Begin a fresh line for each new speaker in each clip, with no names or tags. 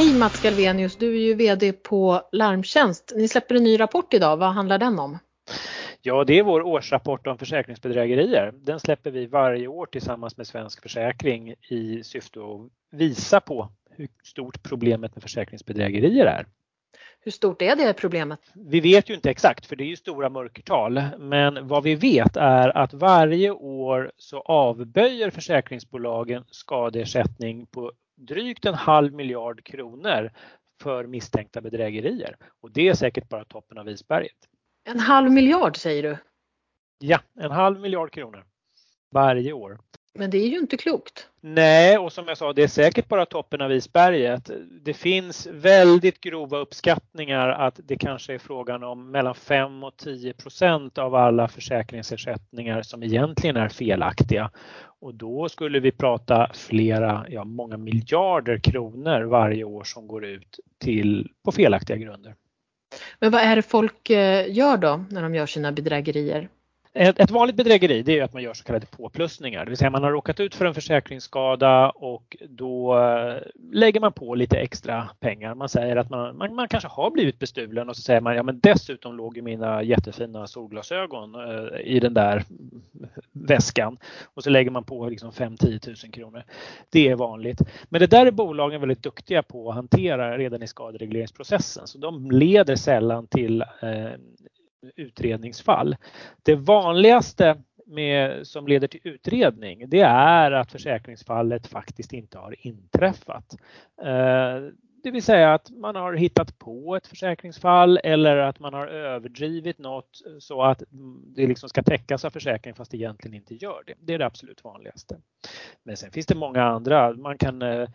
Hej Mats Galvenius, du är ju VD på Larmtjänst. Ni släpper en ny rapport idag, vad handlar den om?
Ja, det är vår årsrapport om försäkringsbedrägerier. Den släpper vi varje år tillsammans med Svensk Försäkring i syfte att visa på hur stort problemet med försäkringsbedrägerier är.
Hur stort är det problemet?
Vi vet ju inte exakt för det är ju stora mörkertal. Men vad vi vet är att varje år så avböjer försäkringsbolagen skadeersättning på drygt en halv miljard kronor för misstänkta bedrägerier. Och det är säkert bara toppen av isberget.
En halv miljard säger du?
Ja, en halv miljard kronor varje år.
Men det är ju inte klokt.
Nej, och som jag sa, det är säkert bara toppen av isberget. Det finns väldigt grova uppskattningar att det kanske är frågan om mellan 5 och 10 procent av alla försäkringsersättningar som egentligen är felaktiga. Och då skulle vi prata flera, ja många miljarder kronor varje år som går ut till på felaktiga grunder.
Men vad är det folk eh, gör då när de gör sina bedrägerier?
Ett, vanligt bedrägeri det är att man gör så kallade påplussningar, det vill säga man har råkat ut för en försäkringsskada och då eh, lägger man på lite extra pengar. Man säger att man, man, man kanske har blivit bestulen och så säger man ja men dessutom låg ju mina jättefina solglasögon eh, i den där väskan och så lägger man på liksom 5-10 000 kronor. Det är vanligt. Men det där är bolagen väldigt duktiga på att hantera redan i skaderegleringsprocessen så de leder sällan till eh, utredningsfall. Det vanligaste med, som leder till utredning det är att försäkringsfallet faktiskt inte har inträffat. Eh, det vill säga att man har hittat på ett försäkringsfall eller att man har överdrivit något så att det liksom ska täckas av försäkringen fast det egentligen inte gör det. Det är det absolut vanligaste. Men sen finns det många andra. Man kan eh,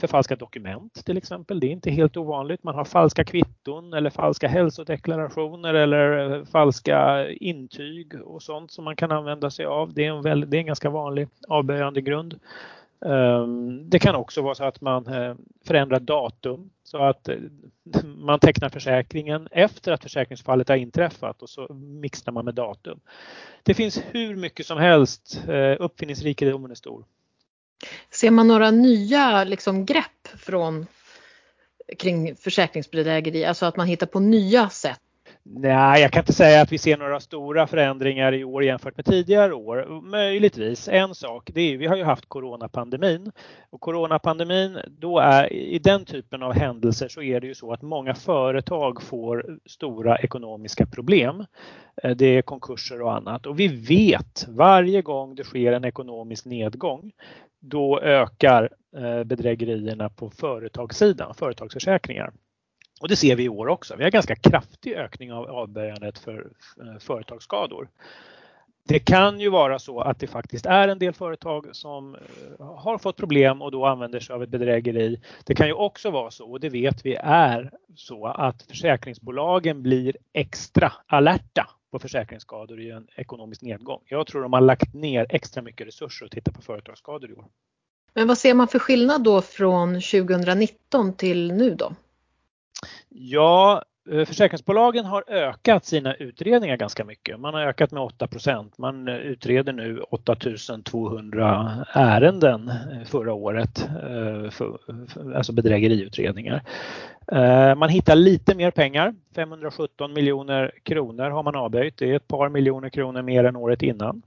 förfalska dokument till exempel. Det är inte helt ovanligt. Man har falska kvitton eller falska hälsodeklarationer eller eh, falska intyg och sånt som man kan använda sig av. Det är en, väldigt, det är en ganska vanlig avböjande grund. Ehm, det kan också vara så att man eh, förändrar datum så att eh, man tecknar försäkringen efter att försäkringsfallet har inträffat och så mixar man med datum. Det finns hur mycket som helst. Uppfinningsrikedomen är stor.
Ser man några nya liksom, grepp från kring försäkringsbedrägeri, alltså att man hittar på nya sätt?
Nej, jag kan inte säga att vi ser några stora förändringar i år jämfört med tidigare år. Möjligtvis en sak, det är vi har ju haft coronapandemin och coronapandemin då är i den typen av händelser så är det ju så att många företag får stora ekonomiska problem. Eh, det är konkurser och annat och vi vet varje gång det sker en ekonomisk nedgång då ökar eh, bedrägerierna på företagssidan, företagsförsäkringar. Och det ser vi i år också. Vi har ganska kraftig ökning av avböjandet för eh, företagsskador. Det kan ju vara så att det faktiskt är en del företag som eh, har fått problem och då använder sig av ett bedrägeri. Det kan ju också vara så, och det vet vi är så, att försäkringsbolagen blir extra alerta på försäkringsskador i en ekonomisk nedgång. Jag tror de har lagt ner extra mycket resurser att titta på företagsskador i år.
Men vad ser man för skillnad då från 2019 till nu då?
Ja, eh, försäkringsbolagen har ökat sina utredningar ganska mycket. Man har ökat med 8% Man eh, utreder nu 8200 ärenden eh, förra året, alltså bedrägeriutredningar. Man hittar lite mer pengar, 517 miljoner kronor har man avböjt. Det är ett par miljoner kronor mer än året innan.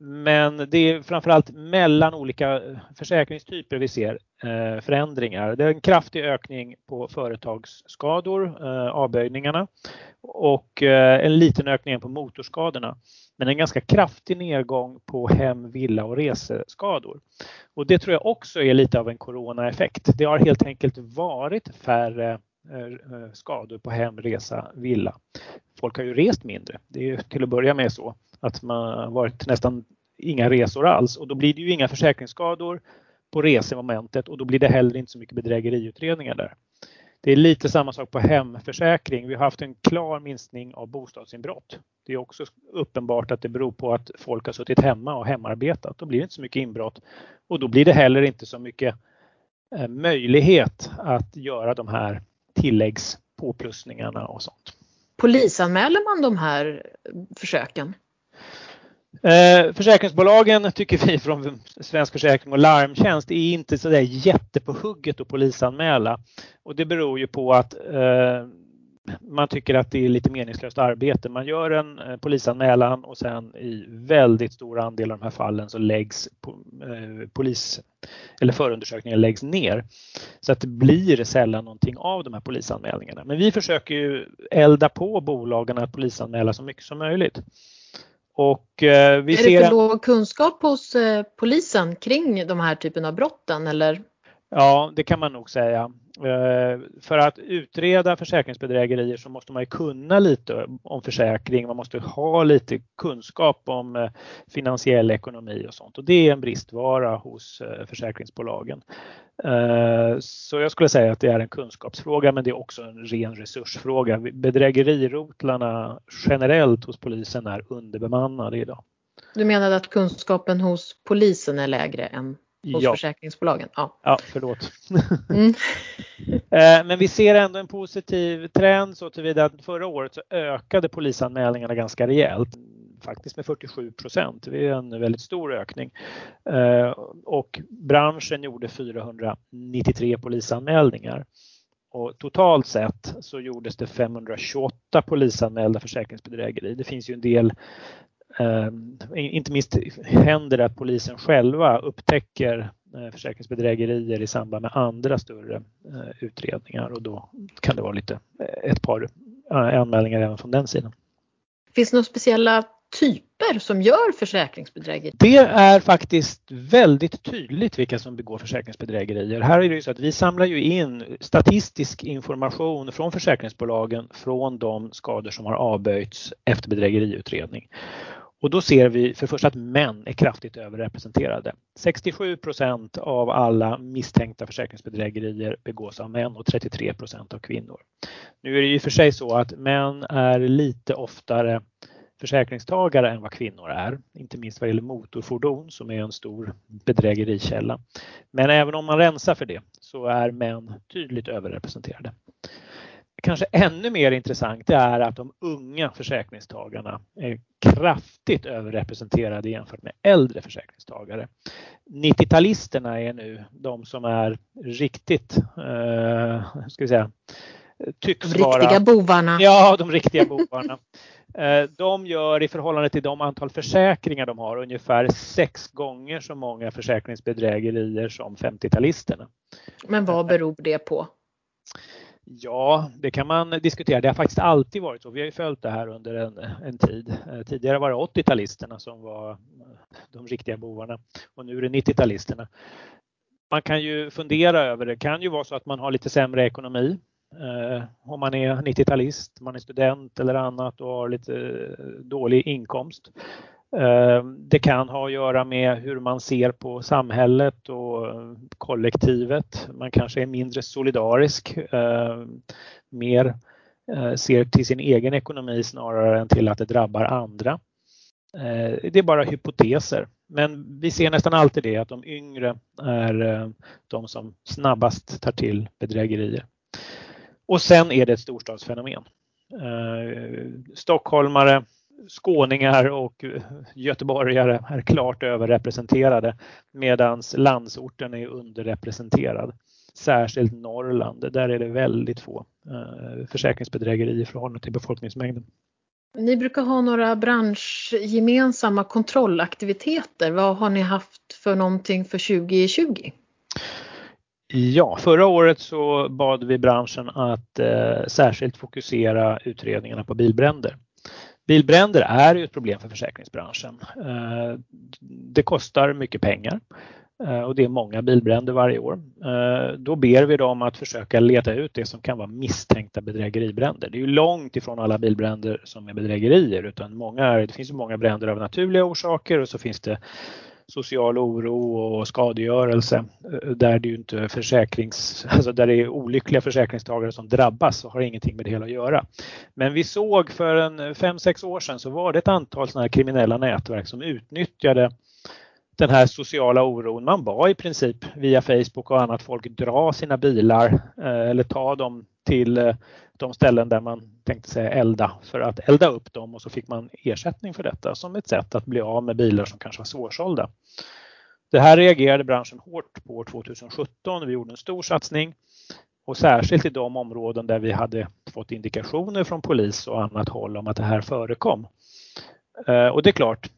Men det är framförallt mellan olika försäkringstyper vi ser eh, förändringar. Det är en kraftig ökning på företagsskador, eh, avböjningarna och eh, en liten ökning på motorskadorna. Men en ganska kraftig nedgång på hem, villa och reseskador. Och det tror jag också är lite av en coronaeffekt. Det har helt enkelt varit färre skador på hem, resa, villa. Folk har ju rest mindre. Det är till att börja med så att man varit nästan inga resor alls och då blir det ju inga försäkringsskador på resemomentet och då blir det heller inte så mycket bedrägeriutredningar där. Det är lite samma sak på hemförsäkring. Vi har haft en klar minskning av bostadsinbrott. Det är också uppenbart att det beror på att folk har suttit hemma och hemarbetat. Då blir det inte så mycket inbrott och då blir det heller inte så mycket eh, möjlighet att göra de här tilläggspåplussningarna och sånt.
Polisanmäler man de här försöken?
Eh, försäkringsbolagen tycker vi från Svensk Försäkring och Larmtjänst är inte så där jätte på hugget att polisanmäla. Och det beror ju på att eh, man tycker att det är lite meningslöst arbete. Man gör en eh, polisanmälan och sen i väldigt stor andel av de här fallen så läggs eh, polis eller förundersökningen läggs ner. Så att det blir sällan någonting av de här polisanmälningarna. Men vi försöker ju elda på bolagen att polisanmäla så mycket som möjligt.
Och, eh, vi är ser... det för låg kunskap hos eh, polisen kring de här typen av brotten eller?
Ja, det kan man nog säga. Eh, för att utreda försäkringsbedrägerier så måste man ju kunna lite om försäkring, man måste ha lite kunskap om eh, finansiell ekonomi och sånt och det är en bristvara hos eh, försäkringsbolagen. Så jag skulle säga att det är en kunskapsfråga men det är också en ren resursfråga. Bedrägerirotlarna generellt hos polisen är underbemannade idag.
Du menade att kunskapen hos polisen är lägre än hos ja. försäkringsbolagen. Ja,
ja förlåt. Mm. Eh, men vi ser ändå en positiv trend så tillvida att förra året så ökade polisanmälningarna ganska rejält. Faktiskt med 47 procent. Det är en väldigt stor ökning. Eh, och branschen gjorde 493 polisanmälningar. Och totalt sett så gjordes det 528 polisanmälda försäkringsbedrägerier. Det finns ju en del inte minst händer det att polisen själva upptäcker eh, försäkringsbedrägerier i samband med andra större eh, utredningar och då kan det vara lite eh, ett par anmälningar även från den sidan.
Finns det några speciella typer som gör försäkringsbedrägerier?
Det är faktiskt väldigt tydligt vilka som begår försäkringsbedrägerier. Här är det ju så att vi samlar ju in statistisk information från försäkringsbolagen från de skador som har avböjts efter bedrägeriutredning. Och då ser vi för första att män är kraftigt överrepresenterade. 67 procent av alla misstänkta försäkringsbedrägerier begås av män och 33 procent av kvinnor. Nu är det ju för sig så att män är lite oftare försäkringstagare än vad kvinnor är, inte minst vad gäller motorfordon som är en stor bedrägerikälla. Men även om man rensar för det så är män tydligt överrepresenterade kanske ännu mer intressant är att de unga försäkringstagarna är kraftigt överrepresenterade jämfört med äldre försäkringstagare. 90-talisterna är nu de som är riktigt, eh, ska vi säga,
tycks de riktiga vara, bovarna.
Ja, de riktiga bovarna. Eh, de gör i förhållande till de antal försäkringar de har ungefär sex gånger så många försäkringsbedrägerier som 50-talisterna.
Men vad beror det på?
Ja, det kan man diskutera. Det har faktiskt alltid varit så. Vi har ju följt det här under en, en tid. Eh, tidigare var det 80-talisterna som var eh, de riktiga bovarna och nu är det 90-talisterna. Man kan ju fundera över det. Det kan ju vara så att man har lite sämre ekonomi eh, om man är 90-talist, man är student eller annat och har lite eh, dålig inkomst. Eh, det kan ha att göra med hur man ser på samhället och kollektivet. Man kanske är mindre solidarisk, eh, mer eh, ser till sin egen ekonomi snarare än till att det drabbar andra. Det är bara hypoteser, men vi ser nästan alltid det att de yngre är de som snabbast tar till bedrägerier. Och sen är det ett storstadsfenomen. Stockholmare skåningar och göteborgare är klart överrepresenterade medan landsorten är underrepresenterad. Särskilt Norrland, där är det väldigt få eh, försäkringsbedrägerier i förhållande till befolkningsmängden.
Ni brukar ha några branschgemensamma kontrollaktiviteter. Vad har ni haft för någonting för 2020?
Ja, förra året så bad vi branschen att eh, särskilt fokusera utredningarna på bilbränder. Bilbränder är ju ett problem för försäkringsbranschen. Eh, det kostar mycket pengar eh, och det är många bilbränder varje år. Eh, då ber vi dem att försöka leta ut det som kan vara misstänkta bedrägeribränder. Det är ju långt ifrån alla bilbränder som är bedrägerier utan många, det finns ju många bränder av naturliga orsaker och så finns det social oro och skadegörelse eh, där det inte försäkrings, alltså där det är olyckliga försäkringstagare som drabbas och har ingenting med det hela att göra. Men vi såg för en fem sex år sedan så var det ett antal sådana här kriminella nätverk som utnyttjade den här sociala oron. Man var i princip via Facebook och annat folk dra sina bilar eh, eller ta dem till eh, de ställen där man tänkte sig elda för att elda upp dem och så fick man ersättning för detta som ett sätt att bli av med bilar som kanske var svårsålda. Det här reagerade branschen hårt på 2017. Vi gjorde en stor satsning och särskilt i de områden där vi hade fått indikationer från polis och annat håll om att det här förekom. Eh, och det är klart,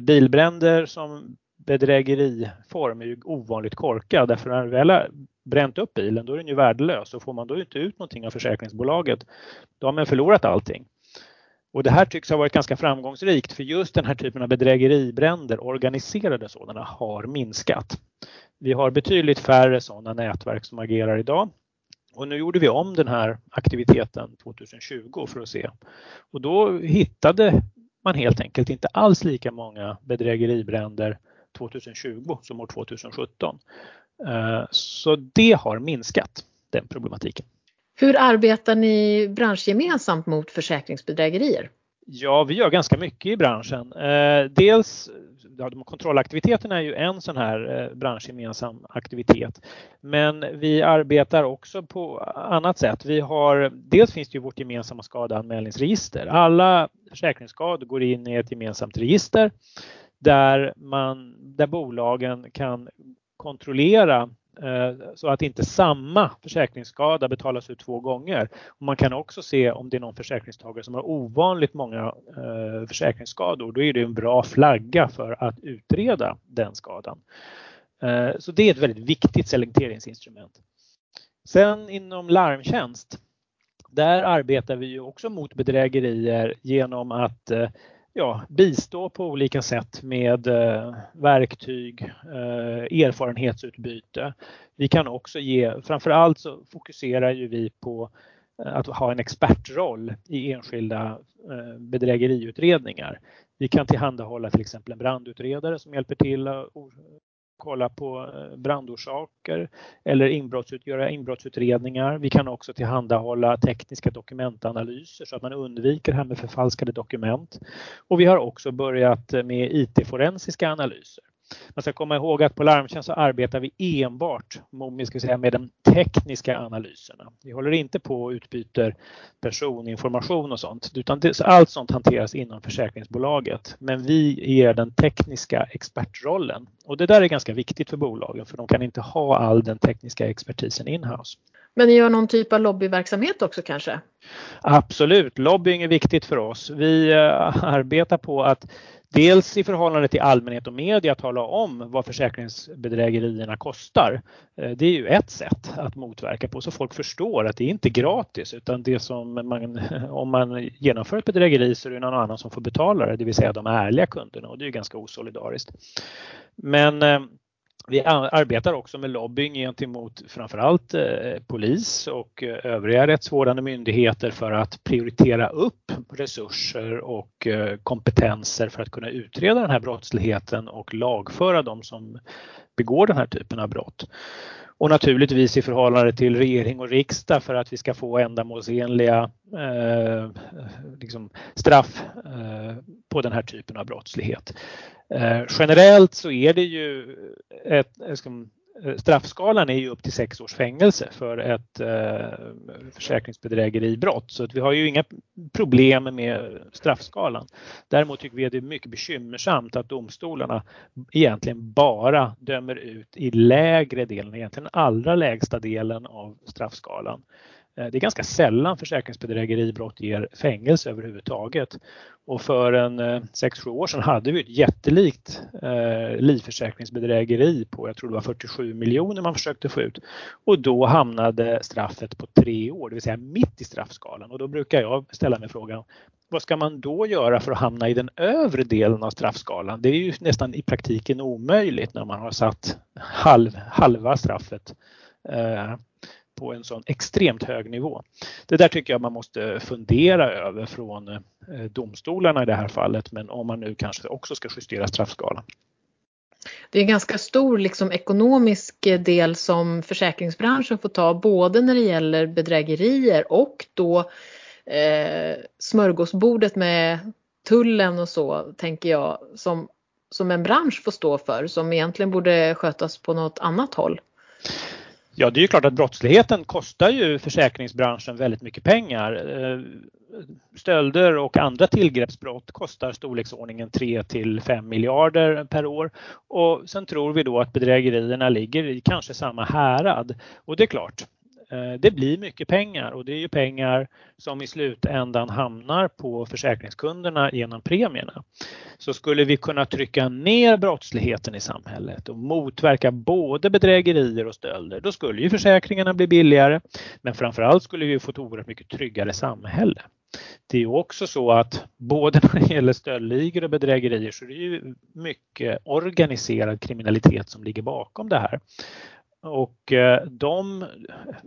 bilbränder som bedrägeriform är ju ovanligt korkad därför när du väl har bränt upp bilen då är den ju värdelös och får man då inte ut någonting av försäkringsbolaget då har man förlorat allting. Och det här tycks ha varit ganska framgångsrikt för just den här typen av bedrägeribränder, organiserade sådana, har minskat. Vi har betydligt färre sådana nätverk som agerar idag. Och nu gjorde vi om den här aktiviteten 2020 för att se. Och då hittade man helt enkelt inte alls lika många bedrägeribränder 2020 som år 2017. Eh, så det har minskat den problematiken.
Hur arbetar ni branschgemensamt mot försäkringsbedrägerier?
Ja, vi gör ganska mycket i branschen. Eh, dels ja, de kontrollaktiviteterna är ju en sån här eh, branschgemensam aktivitet. Men vi arbetar också på annat sätt. Vi har, dels finns det ju vårt gemensamma skadeanmälningsregister. Alla försäkringsskador går in i ett gemensamt register där, man, där bolagen kan kontrollera eh, så att inte samma försäkringsskada betalas ut två gånger. Man kan också se om det är någon försäkringstagare som har ovanligt många eh, försäkringsskador. Då är det en bra flagga för att utreda den skadan. Eh, så det är ett väldigt viktigt selekteringsinstrument. Sen inom larmtjänst, där arbetar vi också mot bedrägerier genom att ja, bistå på olika sätt med eh, verktyg, eh, erfarenhetsutbyte. Vi kan också ge, framförallt så fokuserar ju vi på eh, att ha en expertroll i enskilda eh, bedrägeriutredningar. Vi kan tillhandahålla till exempel en brandutredare som hjälper till att kolla på eh, brandorsaker eller inbrottsut, göra inbrottsutredningar. Vi kan också tillhandahålla tekniska dokumentanalyser så att man undviker det här med förfalskade dokument. Och vi har också börjat eh, med IT-forensiska analyser. Man ska komma ihåg att på Larmtjänst så arbetar vi enbart med de tekniska analyserna. Vi håller inte på och utbyter personinformation och sånt utan det, allt sånt hanteras inom försäkringsbolaget. Men vi ger den tekniska expertrollen och det där är ganska viktigt för bolagen för de kan inte ha all den tekniska expertisen inhouse.
Men ni gör någon typ av lobbyverksamhet också kanske?
Absolut, lobbying är viktigt för oss. Vi eh, arbetar på att dels i förhållande till allmänhet och media tala om vad försäkringsbedrägerierna kostar. Eh, det är ju ett sätt att motverka på så folk förstår att det är inte gratis utan det som man, om man genomför ett bedrägeri så är det någon annan som får betala det, det vill säga de ärliga kunderna och det är ganska osolidariskt. Men eh, vi arbetar också med lobbying gentemot framförallt eh, polis och eh, övriga rättsvårdande myndigheter för att prioritera upp resurser och eh, kompetenser för att kunna utreda den här brottsligheten och lagföra de som begår den här typen av brott. Och naturligtvis i förhållande till regering och riksdag för att vi ska få ändamålsenliga eh, liksom straff eh, på den här typen av brottslighet. Eh, generellt så är det ju ett, eh, Eh, straffskalan är ju upp till sex års fängelse för ett eh, försäkringsbedrägeribrott. Så att vi har ju inga problem med straffskalan. Däremot tycker vi att det är mycket bekymmersamt att domstolarna egentligen bara dömer ut i lägre delen, egentligen allra lägsta delen av straffskalan. Eh, det är ganska sällan försäkringsbedrägeribrott ger fängelse överhuvudtaget. Och för en eh, 6-7 år sedan hade vi ett jättelikt eh, livförsäkringsbedrägeri på, jag tror det var 47 miljoner man försökte få ut. Och då hamnade straffet på tre år, det vill säga mitt i straffskalan. Och då brukar jag ställa mig frågan, vad ska man då göra för att hamna i den övre delen av straffskalan? Det är ju nästan i praktiken omöjligt när man har satt halv, halva straffet eh, på en sån extremt hög nivå. Det där tycker jag man måste fundera över från eh, domstolarna i det här fallet, men om man nu kanske också ska justera straffskalan.
Det är en ganska stor liksom, ekonomisk del som försäkringsbranschen får ta både när det gäller bedrägerier och då eh, smörgåsbordet med tullen och så tänker jag som som en bransch får stå för som egentligen borde skötas på något annat håll?
Ja, det är ju klart att brottsligheten kostar ju försäkringsbranschen väldigt mycket pengar. Eh, stölder och andra tillgreppsbrott kostar storleksordningen 3 till 5 miljarder per år och sen tror vi då att bedrägerierna ligger i kanske samma härad. Och det är klart, Eh, det blir mycket pengar och det är ju pengar som i slutändan hamnar på försäkringskunderna genom premierna. Så skulle vi kunna trycka ner brottsligheten i samhället och motverka både bedrägerier och stölder, då skulle ju försäkringarna bli billigare. Men framförallt skulle vi få ett oerhört mycket tryggare samhälle. Det är ju också så att både när det gäller stöldligor och bedrägerier så är det ju mycket organiserad kriminalitet som ligger bakom det här. Och eh, de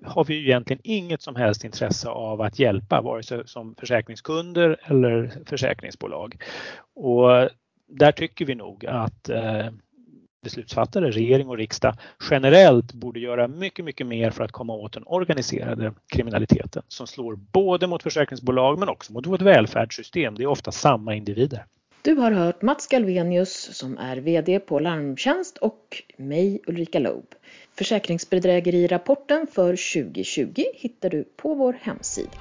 har vi ju egentligen inget som helst intresse av att hjälpa, vare sig som försäkringskunder eller försäkringsbolag. Och eh, där tycker vi nog att eh, beslutsfattare, regering och riksdag generellt borde göra mycket, mycket mer för att komma åt den organiserade kriminaliteten som slår både mot försäkringsbolag men också mot vårt välfärdssystem. Det är ofta samma individer.
Du har hört Mats Galvenius som är VD på Larmtjänst och mig Ulrika Loeb. Försäkringsbedrägerirapporten för 2020 hittar du på vår hemsida.